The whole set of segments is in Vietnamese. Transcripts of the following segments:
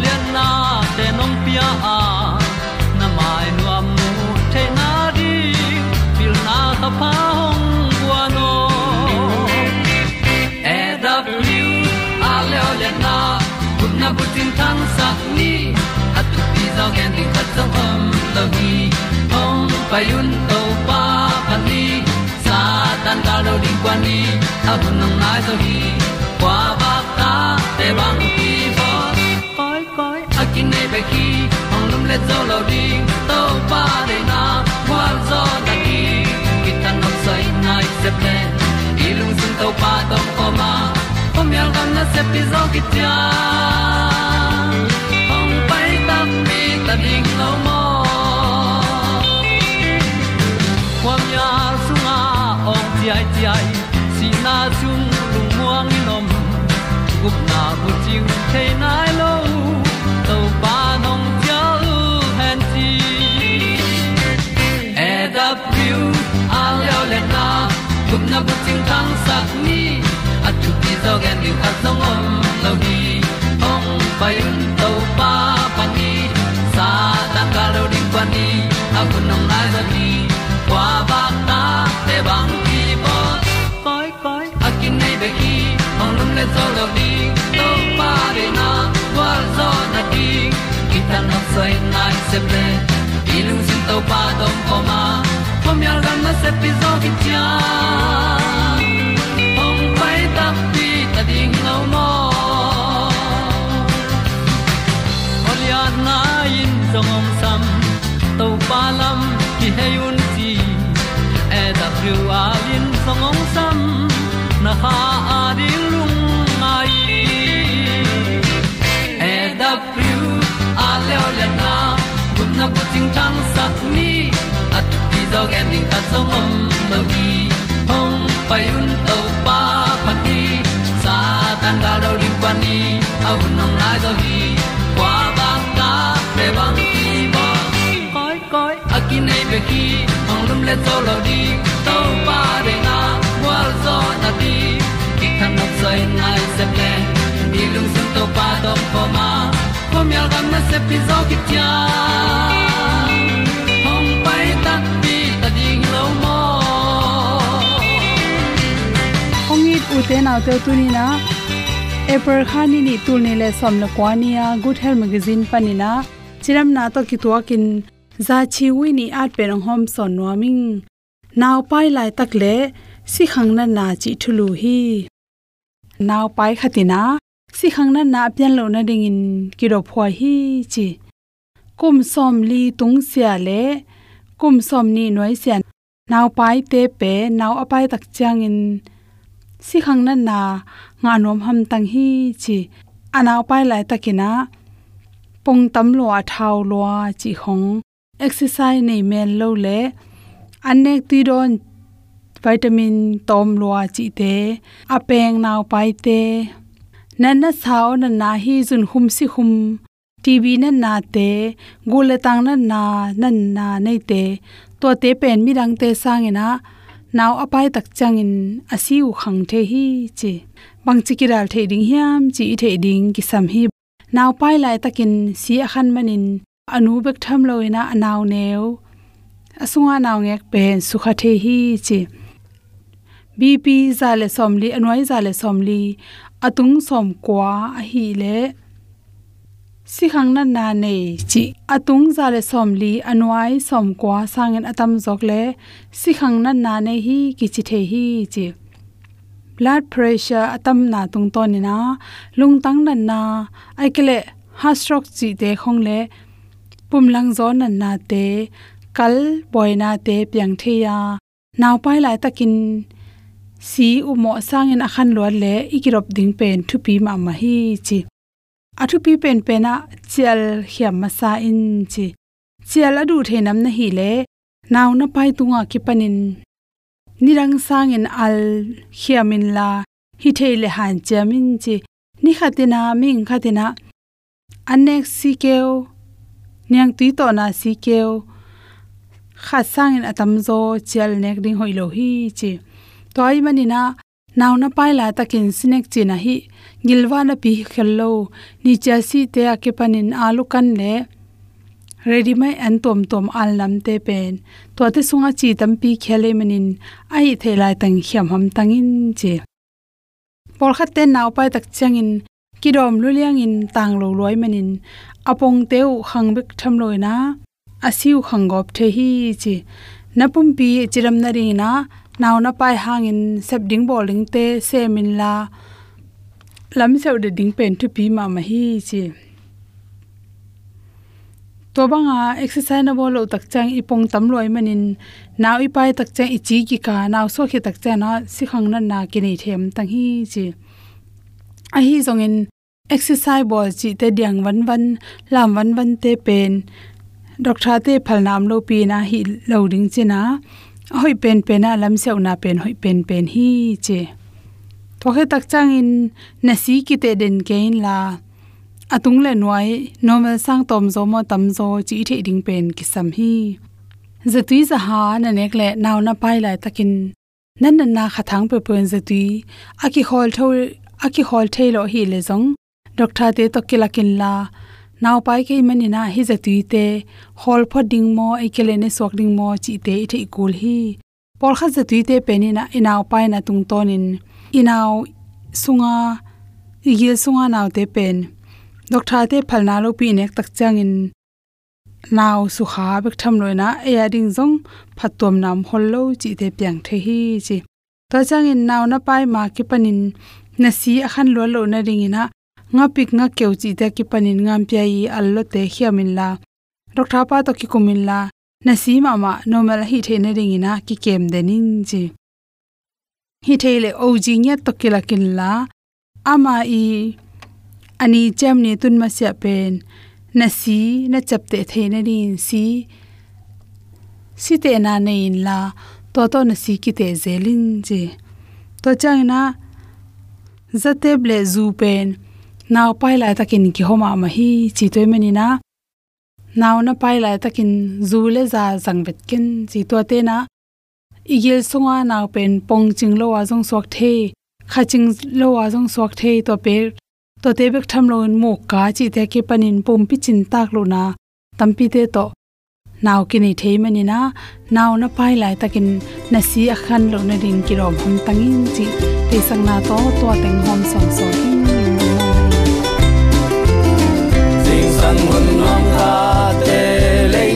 olian à. na te nong pia a na mai nu am mu na di pil na ta pa hong bua no e da blue a le le na kun na bu tin tan sa ni. At tu pi zo gen di khat zo om lo gi hong pa yun to pa pa ni. Sa tan da lo di kwa ni, a bu nang mai zo gi khi, ông lum lên dấu lầu đi, tàu pa để na, qua gió ta đi. Khi ta nằm say nay sẽ lên đi lung tung tàu pa tàu pa ma. Hôm nay gần nó sẽ đi gió kia hồng bay tâm đi, ta đi lâu mơ hôm nay sung à ông ti ai ti ai, xin na sung lung muang ni nom gup na bu chiu thế na ong pai un to pa pa ni sa tan ga lo ding pa ni a bu nong lai za ni kwa ba ta te bang ki bo koi koi a kin nei be ki ong lum le zo lo di to pa de na kwa zo na di ki tan nok sai nai se ple ilung sin to pa dom ko ma. Pom yal gam na se pi zo ki tia ong song om sam to pa lam ki hay un ti e da thru a lin song om sam na ha a di lung mai. E da thru a le o le na kun na ko ting tang sat ni at ti dog ending ta song om no gi hong pai un to pa pa ti sa tan ga do ri pa ni au nong lai do gi akin khi be ki ong lum le đi. Lo di to pa de na wa zo na di ki kan nok sai nai se ple ni lung sun to pa do pa ma ko myal gam na se pi zo ki tia hong pai ta pi ta ding lo mo ong it u te na te tu ni na April khani ni tul ni le som na kwania good health magazine panina chiram na to ki kin za chi wi ni at pe rong hom son no ming naw pai lai tak le, si khang na na chi thulu hi. Naw pai khatina si khang na na pian lo na ding in ki ro phwa hi chi. Kum som li tung sia le, kum som ni noi sia. Naw pai te pe, naw apai tak chang in. Si khang na na, nga nom ham tang hi chi. Anaw pai lai takina pong tam lo a thau lo chi khong exercise nei men lo le anek ti don vitamin tom lo chi te apeng naw pai te nan na sao na na hi jun hum si hum tv na na te gule tang na na nan na nei te to te pen mi rang te sangena naw apai tak changin asiu khang the hi chi bang chi kiral the ding hiam chi the ding ki sam hi naw pai lai takin si a khan manin anu bek tham loina anaw neu asunga naw ngek pen sukha the hi chi bp zale somli anwai zale somli atung som kwa a hi le. Si khang na na ne chi atung zale somli anwai som kwa sangen atam jok le. Si khang na na ne hi ki chi the hi chi blood pressure atam na tung to ni na. Lung tang na na ai kele heart stroke chi de khong le pum lang zo na na te kal boina te piang the ya naw pai lai takin si u mo sangin akhan lo le ikirop ding pen thu pi ma ma hi chi athu pi pen pena chel hiam ma sa in chi chel adu the nam na hi le naw na pai tunga ki panin nirang sangin al hiamin la hi theile han chamin chi ni khatina ming khatina anek si keo niang tui to na si keo. Kha sangin atam zo chel nek ding hoilo hi chi. Toy manina naw na pai la takin sinek chi na hi. Gilwa na pi khello ni cha si te ake panin alu kan le. Ready mai an tom tom al nam te pen. To te sunga chi tam pi khele manin. Ai thelai tang hiam ham tangin che por khat te naw pai tak changin kidom luliang in tang lo loi manin apong teu khang bek tham loi na. Asiu khangop the hi chi. Napum pi chiram na ri na. Naw na pai hangin sep ding bowling te semin la. Lam seu de ding pen tu pi ma ma hi chi. To banga exercise na bolo tak chang ipong tam loi manin naw i pai tak chang ichi ki ka. Naw so khi tak chang na si khang na na ki nei them tang hi chi a hi zong in exercise ball chi te diang wan wan, lam wan wan te pen, doctor te phal nam lo pi na hi loading china hoi pen pen a lam seu na pen hoi pen pen hi che to he tak chang in na si ki te den kein la, atung le noi normal sang tom zo mo tam zo chi the ding pen ki sam hi. Zatui za ha na nek le naw na pai lai takin nan nan na khathang pe pen zatui aki hol thol aki hol thailo hi le zong doctor te to kilakin la. Naw pai ke mani na hi zatui te hol pho ding mo ikele ne sok ding mo, chi te i thei hi. Por kha zatui te pe ni na e inaw pai na tung tonin. E inaw sunga e igil sunga naw te pen. Doctor te phalna lo pi nek tak changin. Naw su kha bek tham loina e ading jong phatom nam hollo chi te pyang the hi, chi. To changin naw na pai ma ki panin na si akhan lo lo na ring ina nga pik nga keu chi te ki panin ngam pya yi allo te hiamin la. Rok tha pa to ki kumin la. Na si ma ma normal hi the na ring ina ki kem denin ji hi the le o ji nya to ki la kin la. Ama i ani chem ni tun ma sia pen. Na si na chap te the na rin si. Si te na nei in la. To to na si ki te zelin ji to chang na zate le zu pen naw pai lai takin ki homa ma hi, chi toy meni na. Naw na pai lai takin zu le za zang bet ken chi to te na. Igel sunga naw pen pong ching lo wa jong sok the. Kha ching lo wa jong sok the to pe. To te bek tham lo mo ka chi te ke panin pom pi chin tak lo na. Tampi te to naw ki ni thei mani na naw na pai lai takin à na si a khan lo na ring ki rom hum tangin chi te sang na to to teng hom som so hin sing sang mun nom kha te lei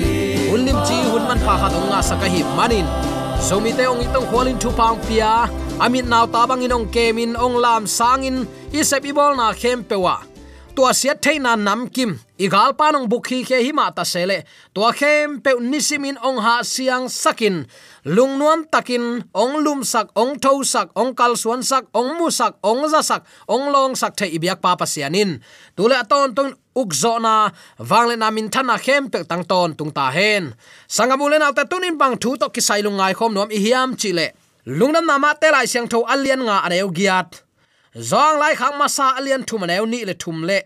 in kal chi hun man pha kha dong nga saka hi manin. Zomi te ong itong khwalin thu pang pia. Amit naw ta bang inong kemin ong lam sangin isep ibol na khem pewa tua siat theina nam kim. Igal panong bukhi ke hi ma ta sele tua khem pe nisimin ong ha siang sakin lungnuam takin ong lum sak ong tho sak ong kal suan sak ong mu sak ong za sak ong long sak the ibyak pa pasianin tule aton ton ukzo na wangle na min thana khem pek tang ton tung ta hen. Sangamule na ta tunin bang thu to kisai lungai khom nom i hiam chile lungnam nama te lai siang tho alian nga aneu giat. Zong lai khang masa alian thum aneu ni le thum le.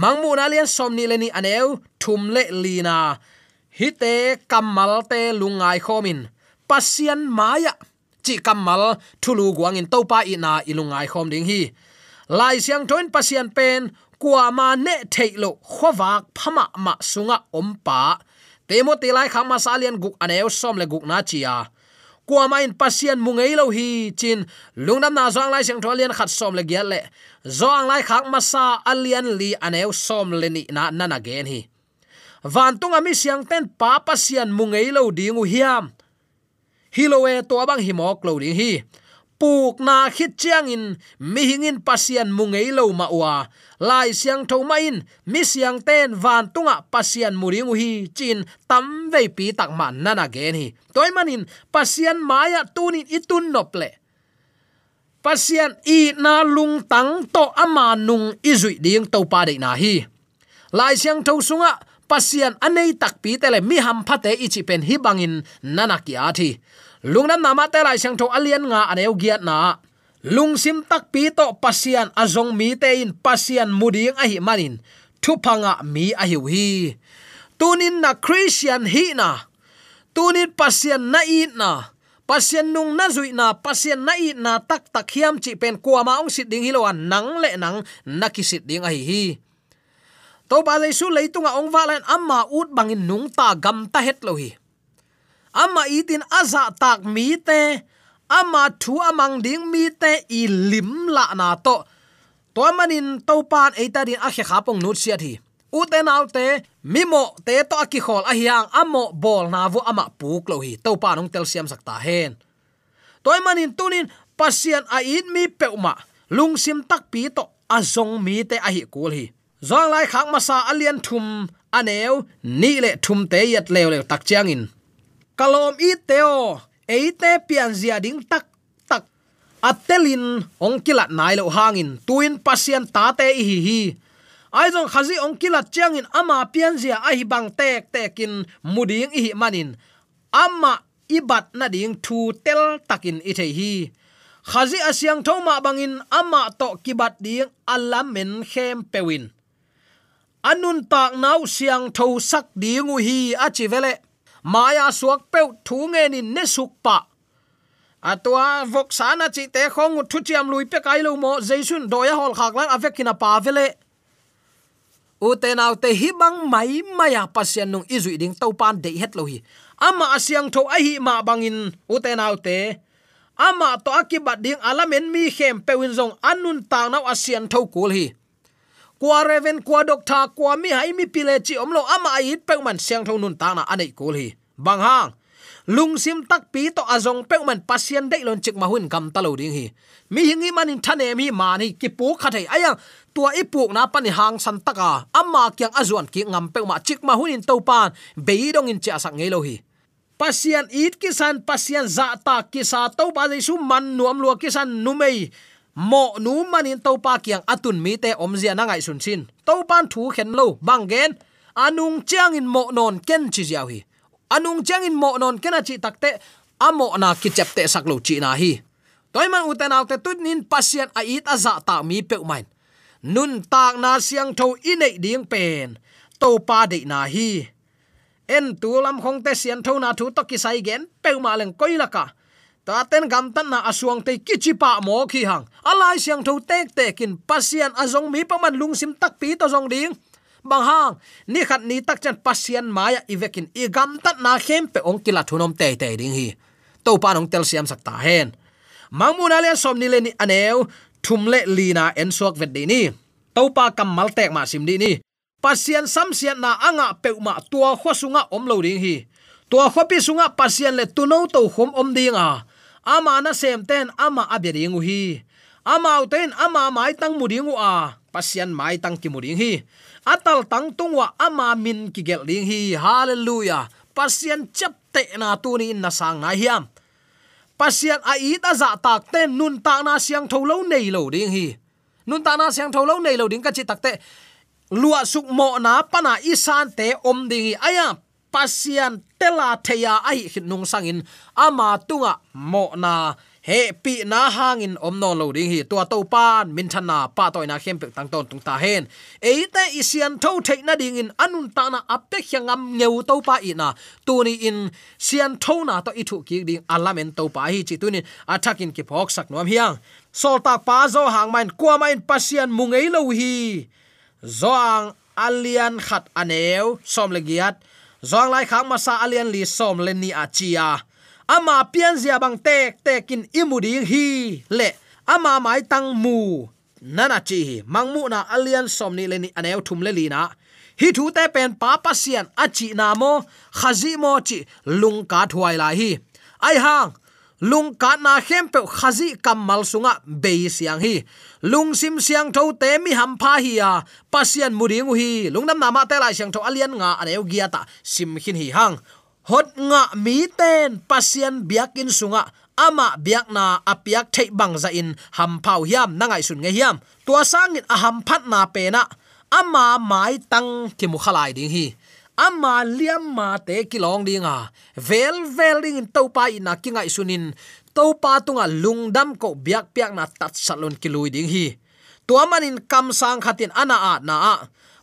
Mangmu na alian som ni le ni aneu thum le lina hite kamal te lungai khomin. Pasian maya. Chi kamal thulu guang in topa ina ilungai khom ding hi. Lai siang thoin pasian pen kwa ma ne theilo khowak phama ma sunga ompa. Temo te lai khang ma salian guk aneu som le guk na chia kwa ma in pasian mungei lo hi chin lungnam na zong lai siang tholian khat som le gyal le zong lai khak ma sa alian li aneu som le ni na nana gen hi van tunga mi siang ten pa pasian mungei lo dingu hiam. Hilowe to bang himok lo ding hi puk na khit chiang in, mi hingin pasian mungei lo ma wa lai siang tho ma in, mi siang ten van tunga pasian muring hi, chin tam ve pi tak man nana gen hi. Toy manin pasian maya tunin itun nople pasian i na lung tang to ama nung izui ding to pa de na hi. Lai siang tho sunga pasian anei tak pi tele mi ham phate ichi pen hi bangin nana ki a thi lungnam nama te lai sang tho alian nga aneu giat na. Lungsim tak pi to pasian azong mi te in pasian muding a hi manin. Thu panga mi a hi hi tunin na christian hi na. Tunin pasian na i na. Pasian nung na zui na, pasian na i na, tak tak hiam chi pen kwa ma ong sit ding hiloan nang le nang nakisit ding a hi hi. To ba le su leitunga ong walan amma ut bangin nung ta gam ta het lo hi ama itin aza dạ tak mi te ama thu amang ding mi te i lim la na to to manin to pan eita din a khe kha pong nu sia thi u te nau te mimo te to ki khol a hiang amo bol na vu ama puk lo hi to pa nong tel siam sakta hen toy manin tunin pasian a in mi peuma lungsim tak pi to azong mi te a hi kul hi zong lai khak masa alian thum aneu ni le thum te yat lew le tak chiang in kalom i teo eite pian zia ding tak tak. Atelin ong kilat nai lo hangin, tuin pasien ta te hi hi. Ai jong khazi ong changin ama pian zia a hi bang tek tekin muding hi manin. Ama ibat na ding thu tel takin i thei hi. Khazi asyang thoma bangin, ama to kibat ding alamen khem pewin. Anun tak nau siang tho sak dingu hi achi vele maya suak pe thu nge ni ne suk pa. Atwa vok sana chi te khong thu chiam lui pe kai lo mo jaisun doya hol khak lang avekina pa vele. U te nau te hi bang mai maya pasian nung izu ding to pan de het lo hi. Ama asyang tho a hi ma bangin u te nau te. Ama to akibat ding alamen mi khem pewin zong anun ta nau asian tho kul hi kwa reven, kwa doctor, kwa mi hai mi pile chi omlo ama ait pe man siang thon nun ta na anei kul hi. Bang hang, lung sim tak pi to azong pe man pasien dei lon chik mahun kam talo ding hi. Mi hingi manin thane mi mani ki pu kha thei. Aya, tua ipuk na pani hang san taka amma kyang azuan ki ngam pe ma chik mahun in topan pan in cha sak ngelo hi. Pasian it kisan pasian za ta kisa to ba su man nuam lua kisan numei mo nu manin to pa kyang atun mi te om zia na ngai sun sin. To pan thu khen lo bang gen. Anung chiang in mo non ken chi jiao hi. Anung chiang in mo non ken a chi takte amo na ki chep te sak lo chi na hi. Toy man uten autte tut nin pasien a it aza ta mi pe main. Nun tak na siang tho inei ding pen. To pa de na hi. En tu lam khong te sian tho na thu to ki sai gen pe ma leng koilaka ka ta ten gam tan na asuang te kichipa mo khi hang. Alai siang tho tek tekin pasien azong mi paman lungsim lung sim tak pi to zong ding. Bang hang, ni khat ni tak chan pasian maya ivekin i gam tat na khem pe ong kila thunom te te ding hi. To pa nong tel siam sakta hen. Mangmun ale som ni le ni aneu, thum le lina en sok vet de ni. To pa kam mal tek ma sim di ni. Pasian sam sian na anga pe ma tua kho sunga om lo ding hi. Tua kho pi sunga pasian le tu to khom om ding a ama na sem ten, ama abya hi. Ama uten ama mai tang mu a. Pasian mai tang ki muring hi atal tang tungwa ama min ki gel ding hi hallelujah. Pasian chapte na tu ni na sang na hiam. Pasian a i ta za tak ten nun ta na siang tholo nei lo ding hi nun ta na siang tholo nei lo ding ka chi tak te. Lua suk mo na pana isan te om ding hi aya pasian tela theya ai nung sangin. Ama tunga mo na he pi na hangin omno lo ding hi. Tua to pan, min thana pa toy na khem pe tang ton tung ta hen. E te isian tho the na ding in anun ta na ape hyangam ngeu to pa i na. Tu ni in sian tho na to i thu ki ding alamen to pa hi chi tu ni. Attacking ki phok sak nom hiang. Sol ta pa zo hang main kwa main pasian mungei lo hi. Zoang alian khat aneu, som legiat zong lai khang masa alian li som len ni achia ama pian zia bang tek tekin imudi hi le ama mai tang mu nana chi mangmu na alian somni leni aneu thum le lina hi thu te pen pa pasian achi na mo khazi mo chi lung ka thuai la hi ai hang lung ka na khem pe khazi kamal sunga be siang hi. Lung sim siang tho te mi ham pha hi ya pasian muding hi. Lungnam nam ma te lai siang tho alian nga aneu gia ta sim khin hi hang. Hot nga mi ten pasian biakin sunga. Ama biak na apiak thei bang za in ham phau hiam nangai sun nge hiam. Tua sangin a ham phat na pe na. Ama mai tang ki mu khalai ding hi ama liam ma te kilong dinga. Vel vel ding in topa ina kingai sunin. Topa tunga lungdam ko biak piak na tat salon kilui ding hi. Tua manin kam sang khatin ana a na a.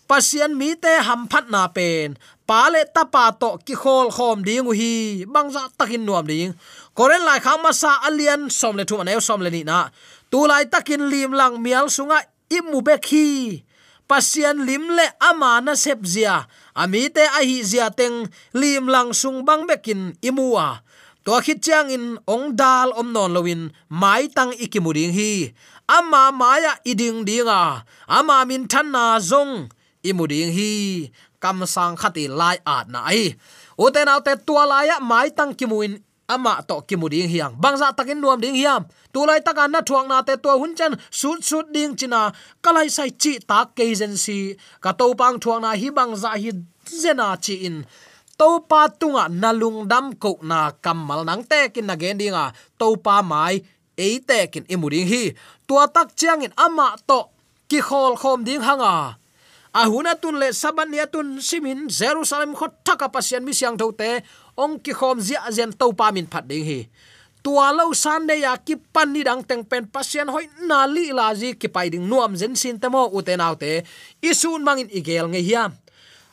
Pasian mi te ham phat na pen. Pale tapa to ki khol khom ding hi. Bangza takin nuam ding. Koren lai khang ma sa alian som le thu aneu som le ni na. Tu lai takin lim lang mial sunga imu be khi pasian lim le ama na sep zia. Ami te a hi zia teng lim lang sung bang bekin imua. To khit chang in ong dal om non lowin mai tang ikimuring hi. Ama maya iding dinga. Ama min than na zong imuding hi. Kam sang khati lai at na ai. Uten autte tua laya mai tang kimuin ama to kimuding hiang. Bangza takin nuam ding hiam. Tulai taka na thuang na te to hun chan sut sut ding china. Kalai sai chi ta ke agency ka to pang thuang na hi bangza hi zena chi in. To pa tunga nalung dam ko na kamal nang te kin na gen dinga to pa mai e te kin imuring hi. Tua tak chiang in ama to ki khol khom ding hanga. Ahuna tun le saban ya tun simin jerusalem khot thaka pasian mi siang thote ong ki khom zia zen to pa min phat ding hi. Tua lo san de ya ki pan ni dang teng pen pasien hoi na li la ji ki pai ding nuam zen sin te mo u te nau te. Isun mangin igel nge hiam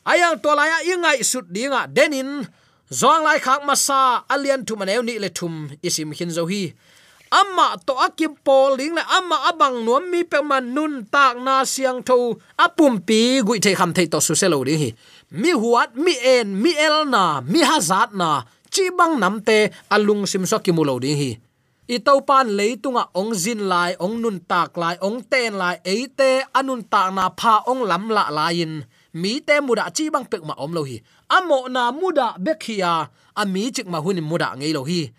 ayang to la ya ingai sut dinga denin. Zong lai khak masa alian tu maneu ni le thum isim hin zo hi amma to akim pol ling le amma abang nuam mi pe man nun tak na siang tho. Apum pi gui the kham the to su selo ri hi. Mi huat, mi en, mi el na, mi hazat na. Chi bang nam te alung sim so ki mu lo ding hi. I to pan leitunga ong zin lai, ong nun tak lai, ong ten lai eite anun tak na pha ong lam la lain mi te muda chi bang pek ma om lo hi. Amo na muda bekhia a mi chik ma hunin muda ngei lo hi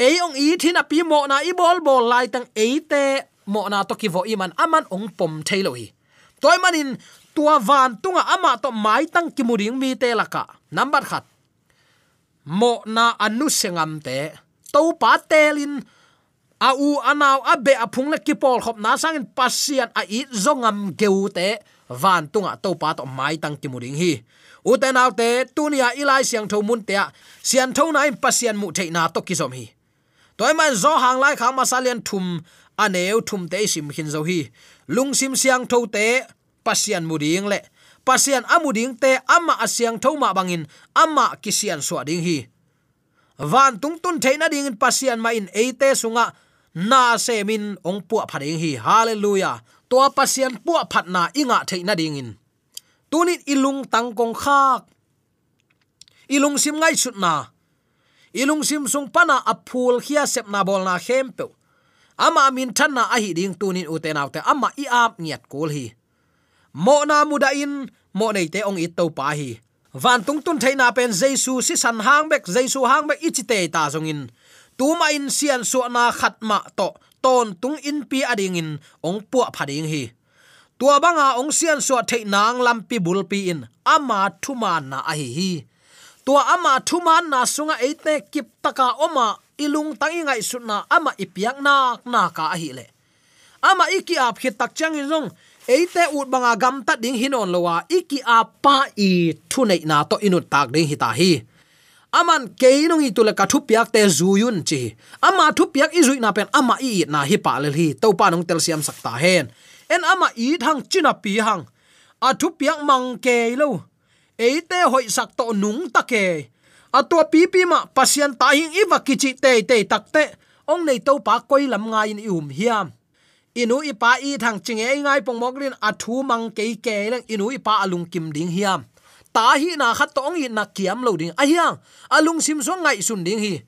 ei ong i thin a pi mo na i bol bol lai tang eite mo na to ki vo i man aman ong pom thailo hi. Toy manin, tua van tunga ama to mai tang ki muring mi te laka number khat. Mo na anu sengam te. To pa telin. A u anaw a be a phung le ki pol khop na sangin pasian a i zongam geute van tunga to pa to mai tang ki muring hi uten autte tunia ilai siang thomun te sian thona in pasian mu theina to ki som hi toy man zo hang lai khang à ma salian thum aneu thum te sim hin zo hi lung sim siang tho te pasian muding le pasian amuding te ama asyang tho ma bangin ama kisian so ding hi van tung tun theina ding in pasian ma in eite sunga na se min ong pu phading hi hallelujah. To pasian pu phat na inga theina ding in. Tunin ilung tangkong khak. Ilung sim ngai chut na ilung sim sung pana aphul khia sep na bol na khem pe. Ama min than na ahi ding tunin uten autte ama i ap niat kul hi. Mo na muda in mo nei te ong it to pa hi. Van tung tun thaina pen jesu si san hang bek jesu hang bek ichite ta zong in, tu tuma in sian su na khatma to ton tung in pi ading in ong pu phading hi. Tua banga ong sian su thei nang lampi bulpi in ama thuma na a hi hi tua ama thuman na sunga eite kip taka oma ilung tangi ngai sutna ama ipiak na na ka hi le. Ama iki ap khit tak chang in zong, eite ut banga gam ta ding hinon lowa, iki apa i thu nei na to inut tak ding hi ta hi. Aman tu itule ka thupiak te zuyun chi. Ama thupiak i zuina pen ama i na hi pa le hi, to pa nong tel siam sakta hen. En ama i thang china pi hang. A thupiak mang ke lo eite hoi sak to nung take. Atua pipi ma pasien ta hing iwa kichi te te takte. Ong nei to pa koi lam nga in um hiam. Inu ipa i thang chinge ngai pong moklin athu mang ke ke lang inu ipa alung kim ding hiam. Ta hi na khat tong hi na kiam lo ding a hiang alung sim so ngai sun ding hi.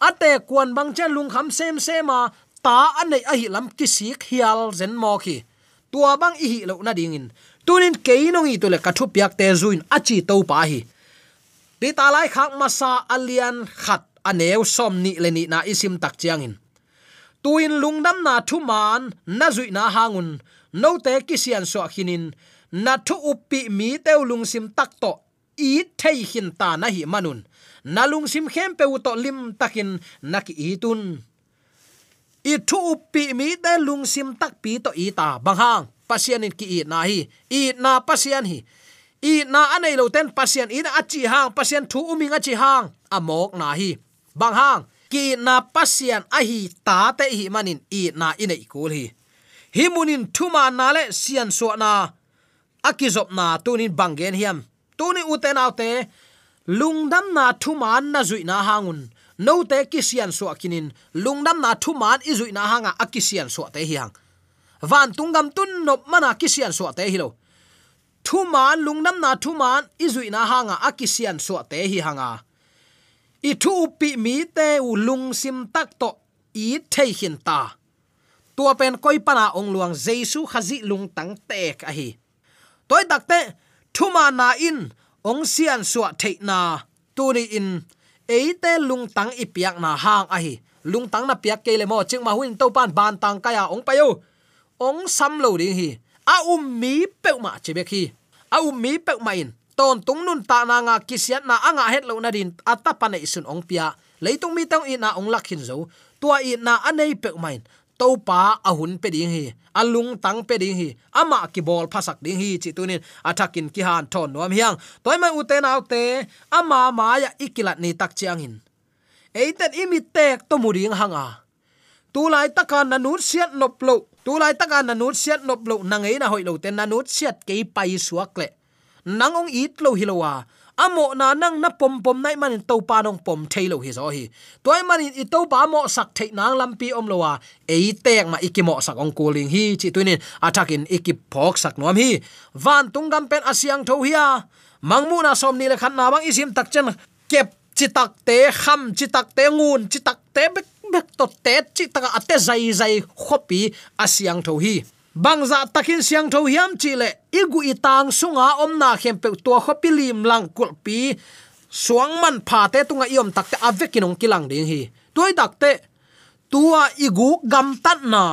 Ate kwan bang chen lung kham sem sema ta anei a hi lam ki sik hial zen mo khi. Tua bang i hi lo na ding in tunin keinongi i kathu piak te zuin achi to pa hi. Ti ta lai khak masa alian khat aneu som ni le ni na isim tak chiang in tuin lungdam na thu man, na zui na hangun, no te kisian so khinin, na thu upi mi teu lungsim tak to, i thei hin ta na hi manun. Na lungsim khem pe to lim takin, na ki itun i thu upi mi te lungsim tak pi to i ta bang hang pasian in ki i na hi. I na pasian hi. I na anei lo ten pasian. In na achi hang. Pasian thu uming achi hang. Amok na hi. Bang hang. Ki na pasian a hi ta te hi manin. I na inei kul hi. Hi munin thuma na le sian so na. Akizop na tunin bangen hiam. Tuni uten autte lungdam na thuman na zui na hangun. No te kisian so akinin. Lungdam na thuman izui na hanga akisian so te hang van tungam tun nop mana kisian so te hilo thuman lungnam na thuman izui na hanga akisian so te hi hanga i thu pi mi te u lung sim tak to i thei hin ta tua pen koi pana ong luang jesu khazi lung tang tek a hi. Toy dakte thuma na in ong sian suwa thei na tu ni in eite lung tang ipiak na hang a hi. Lung tang na piak ke le mo ching ma huin to pan ban tang kaya ong à, payo ong sam lo ding hi a um mi pe ma che be khi a um mi pe ma in. Ton tung nun ta na nga kisiat na anga het lo na din ata pa nei sun ong pia. Leitung mi tang ina ong lakhin zo tua i na anei pe main to pa ahun pe ding hi alung tang pe ding hi ama ki bol phasak ding hi chi tunin athakin ki han thon nom hiang. Toy mai uten autte ama ma ya ikilat ni tak chiang in. Eiten imi tek to muring hanga à. tu lai takan nanun siat noplo tu lai takan na nut siat nop lo na ngei na hoi lo ten na nut siat ke pai suak le. Nang ong it lo hilowa amo na nang na pom pom nai man to pa nong pom thailo hi zo hi. Toy man i to pa mo sak thei nang lampi om lowa ei tek ma ikimo sak ong kuling hi chi tuinin atakin ikip phok sak nom hi. Van tungam pen asiang tho hiya mangmu na som ni le khan na bang isim tak chen. Kep chi tak te, kham chi tak te, ngun chi tak te bek bek to te chi taka ate zai zai khopi siang tho hi. Bangza takin siang tho hiam chi le igu itang sunga omna khem pe to khopi lim lang kul pi. Suang man pha te tunga iom tak te avekinong kilang ding hi. Toy dak te, tua igu gam tat na.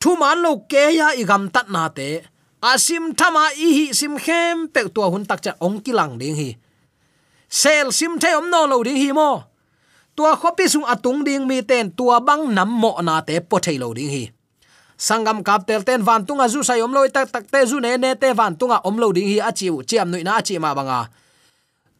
Thu man lo ke ya i gam tat na te. Asim thama i hi sim khem pe to hun tak cha ong kilang ding hi. Sel sim the om no lo ding hi mo tua khopi sung atung ding mi ten tua bang nam mo na te po thailo ding hi. Sangam kap tel ten van tunga zu sai om loi tak tak te zu ne ne te van tunga om lo ding hi a chiu, chiam nui na chi ma banga.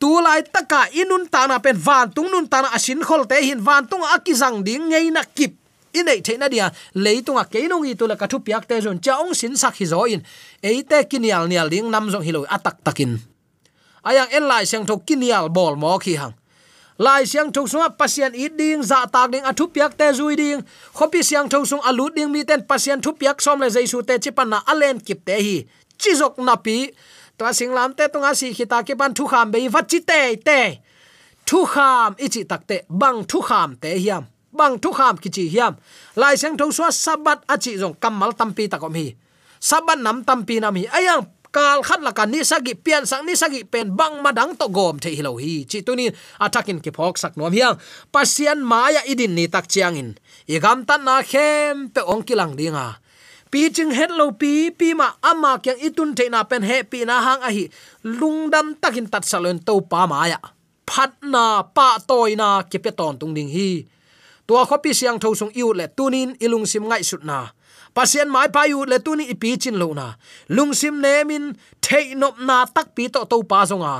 Tu lai taka inun ta na pen van tung nun ta na asin khol te hin van tunga akizang ding ngei na kip. Inei theina dia leitunga keinong i tula kathu piak te zon chaung sin sak hi zo in. Eite kinial nial ding nam zong hiloi atak takin. Ayang en lai sang tho kinial bol mo khi hang lai siang thong sunga pasien i ding za tak ding athu piak te zui ding. Khopi siang thong sung alu ding mi ten pasien thu piak som le jaisu te chipan na alen kip te hi. Chizok na pi. To singlam te tunga si khita ki ban thu kham be wat chi te te. Thu kham ichi takte bang thu kham te hiam. Bang thu kham ki chi hiam. Lai siang thong suwa sabat achi jong kamal tampi takom hi. Sabat nam tampi nam hi. Ayang kal khat la kan ni sagi pian sang ni sagi pen bang madang to gom the hilo hi. Chi tunin atakin ki phok sak nom hiang. Pasian maya idin ni tak chiang in. Igam tan na khem pe ong kilang dinga. Pi ching het lo pi pi ma ama kyang itun the na pen he pi na hang a hi. Lungdam takin tat salon to pa maya phat na, pa toy na ke pe ton tung ding hi. Tua khopi siang tho sung iu le tunin ilung sim ngai sut na pasien mai pa yu le tu ni ipi chin lo na. Lungsim nemin thei nop na tak pi to to pa zonga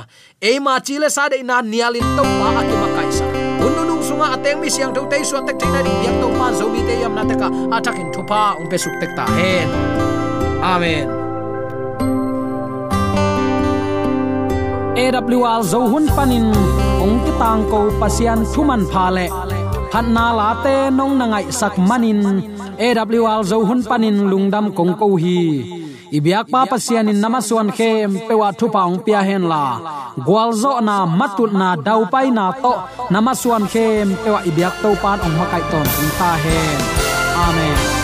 e ma chi le sa de na nialin to pa ati ma kai sa. Unu nung sunga ateng mi siang to te su tak thei na ri biak to pa zo mi te yam na ta ka atakin thupa um pe suk tek ta. Hen amen. AWR zo hun panin ong ki tang ko pasian thuman pha le. Phat na la te nong na ngai sak manin AWR zo hun panin lungdam kong ko hi. Ibyak pa pasian in namaswan khem pewa thu paung pia hen la. Gwal zo na matut na dau pai na to namaswan khem pewa ibyak to pan ong makai ton ta hen. Amen.